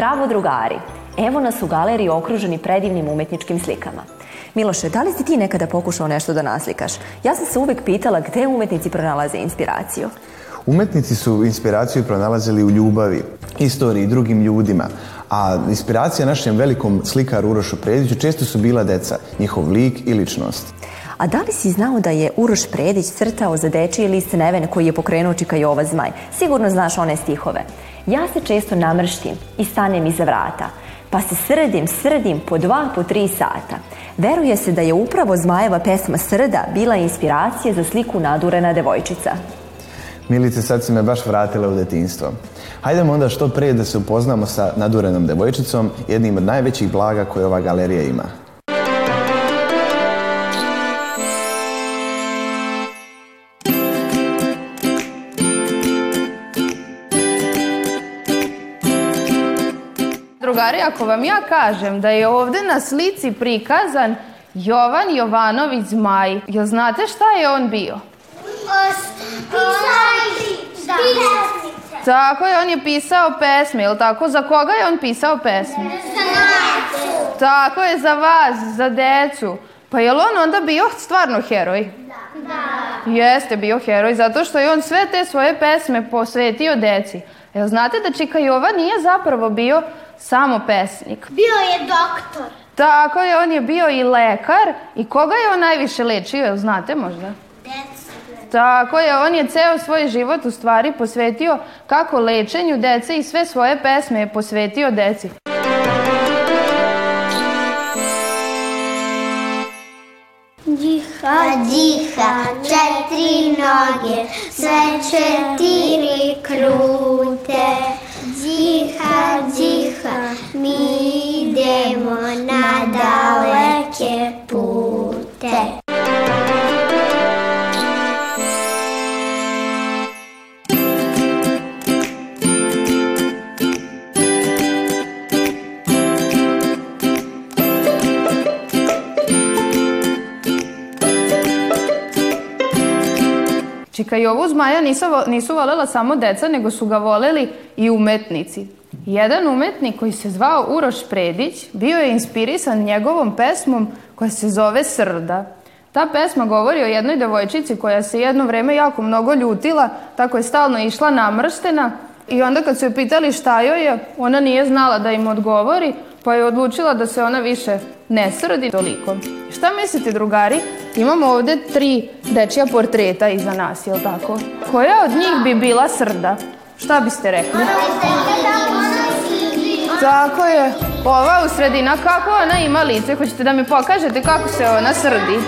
Zdravo drugari! Evo nas u galeriji okruženi predivnim umetničkim slikama. Miloše, da li si ti nekada pokušao nešto da naslikaš? Ja sam se uvek pitala gde umetnici pronalaze inspiraciju. Umetnici su inspiraciju pronalazili u ljubavi, istoriji, drugim ljudima, a inspiracija našem velikom slikaru Urošu Prediću često su bila deca, njihov lik i ličnost. A da li si znao da je Uroš Predić crtao za dečiji list Neven koji je pokrenuo Čika Jova Zmaj? Sigurno znaš one stihove. Ja se često namrštim i stanem iza vrata, pa se srdim, srdim po dva, po tri sata. Veruje se da je upravo Zmajeva pesma Srda bila inspiracija za sliku nadurena devojčica. Milice, sad si me baš vratila u detinstvo. Hajdemo onda što pre da se upoznamo sa nadurenom devojčicom, jednim od najvećih blaga koje ova galerija ima. Drugari, ako vam ja kažem da je ovde na slici prikazan Jovan Jovanović Zmaj, jel znate šta je on bio? Tako je, on je pisao pesme, jel tako? Za koga je on pisao pesme? Za. Tako je, za vas, za decu. Pa je on onda bio stvarno heroj? Da. Jeste bio heroj, zato što je on sve te svoje pesme posvetio deci. Jel znate da Čika Jova nije zapravo bio samo pesnik? Bio je doktor. Tako je, on je bio i lekar. I koga je on najviše lečio, jel znate možda? Deca. Tako je, on je ceo svoj život u stvari posvetio kako lečenju dece i sve svoje pesme je posvetio deci. Džiha, džiha, četiri noge, sve četiri krute. Čika Jovu Zmaja nisu, nisu volela samo deca, nego su ga voleli i umetnici. Jedan umetnik koji se zvao Uroš Predić bio je inspirisan njegovom pesmom koja se zove Srda. Ta pesma govori o jednoj devojčici koja se jedno vreme jako mnogo ljutila, tako je stalno išla namrštena i onda kad su joj pitali šta joj je, ona nije znala da im odgovori, pa je odlučila da se ona više ne srdi toliko. Šta mislite, drugari? Imamo ovde tri dečija portreta iza nas, jel tako? Koja od njih bi bila srda? Šta biste rekli? Tako je. Ova u sredina, kako ona ima lice? Hoćete da mi pokažete kako se ona srdi?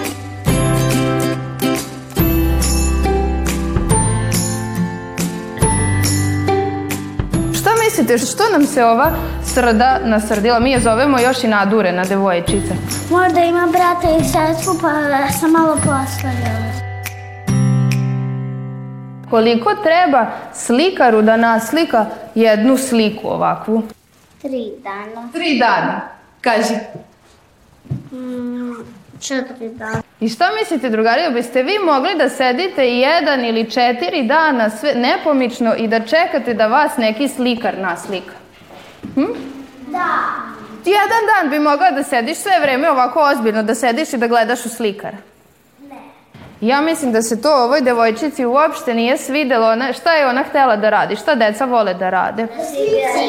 Mislite, što nam se ova srda nasrdila? Mi je zovemo još i nadurena devojčica. Možda ima brata i sestru, pa sam malo postavljala. Koliko treba slikaru da naslika jednu sliku ovakvu? Tri dana. Tri dana. Kaži. Mm, četiri dana. I šta mislite, drugari, biste vi mogli da sedite jedan ili četiri dana sve nepomično i da čekate da vas neki slikar naslika? Hm? Da. Jedan dan bi mogla da sediš sve vreme ovako ozbiljno, da sediš i da gledaš u slikara. Ja mislim da se to ovoj devojčici uopšte nije svidelo. Ona, šta je ona htela da radi? Šta deca vole da rade? Da se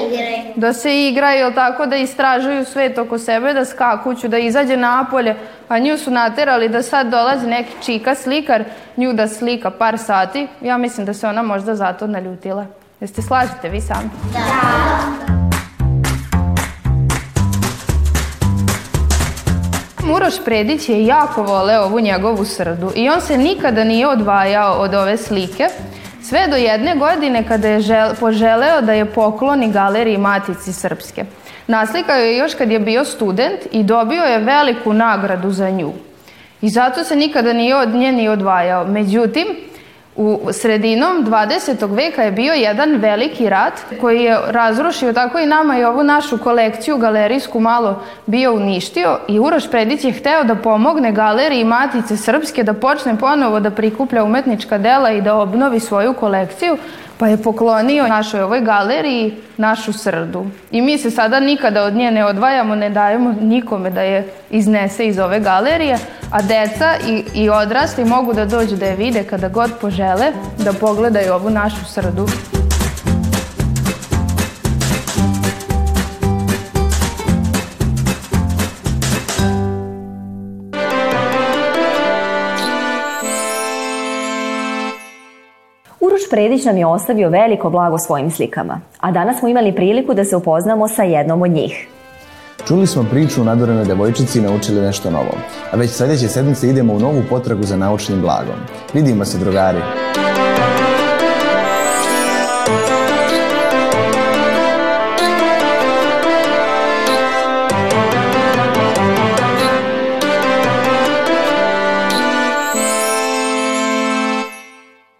igraju. Da se igraju, jel tako, da istražuju svet oko sebe, da skakuću, da izađe napolje, a nju su naterali da sad dolazi neki čika slikar, nju da slika par sati. Ja mislim da se ona možda zato naljutila. Jeste slažete vi sami? Muroš Predić je jako voleo ovu njegovu srdu i on se nikada nije odvajao od ove slike, sve do jedne godine kada je žel, poželeo da je pokloni galeriji Matici Srpske. Naslikao je još kad je bio student i dobio je veliku nagradu za nju. I zato se nikada nije od nje ni odvajao. Međutim, U sredinom 20. veka je bio jedan veliki rat koji je razrušio tako i nama i ovu našu kolekciju galerijsku malo bio uništio i Uroš Predić je hteo da pomogne galeriji Matice Srpske da počne ponovo da prikuplja umetnička dela i da obnovi svoju kolekciju, pa je poklonio našoj ovoj galeriji našu srdu. I mi se sada nikada od nje ne odvajamo, ne dajemo nikome da je iznese iz ove galerije, a deca i, i odrasli mogu da dođu da je vide kada god požele, da pogledaju ovu našu srdu. Predić nam je ostavio veliko blago svojim slikama, a danas smo imali priliku da se upoznamo sa jednom od njih. Čuli smo priču o nadorenoj devojčici i naučili nešto novo. A već sledeće sedmice idemo u novu potragu za naučnim blagom. Vidimo se, drugari!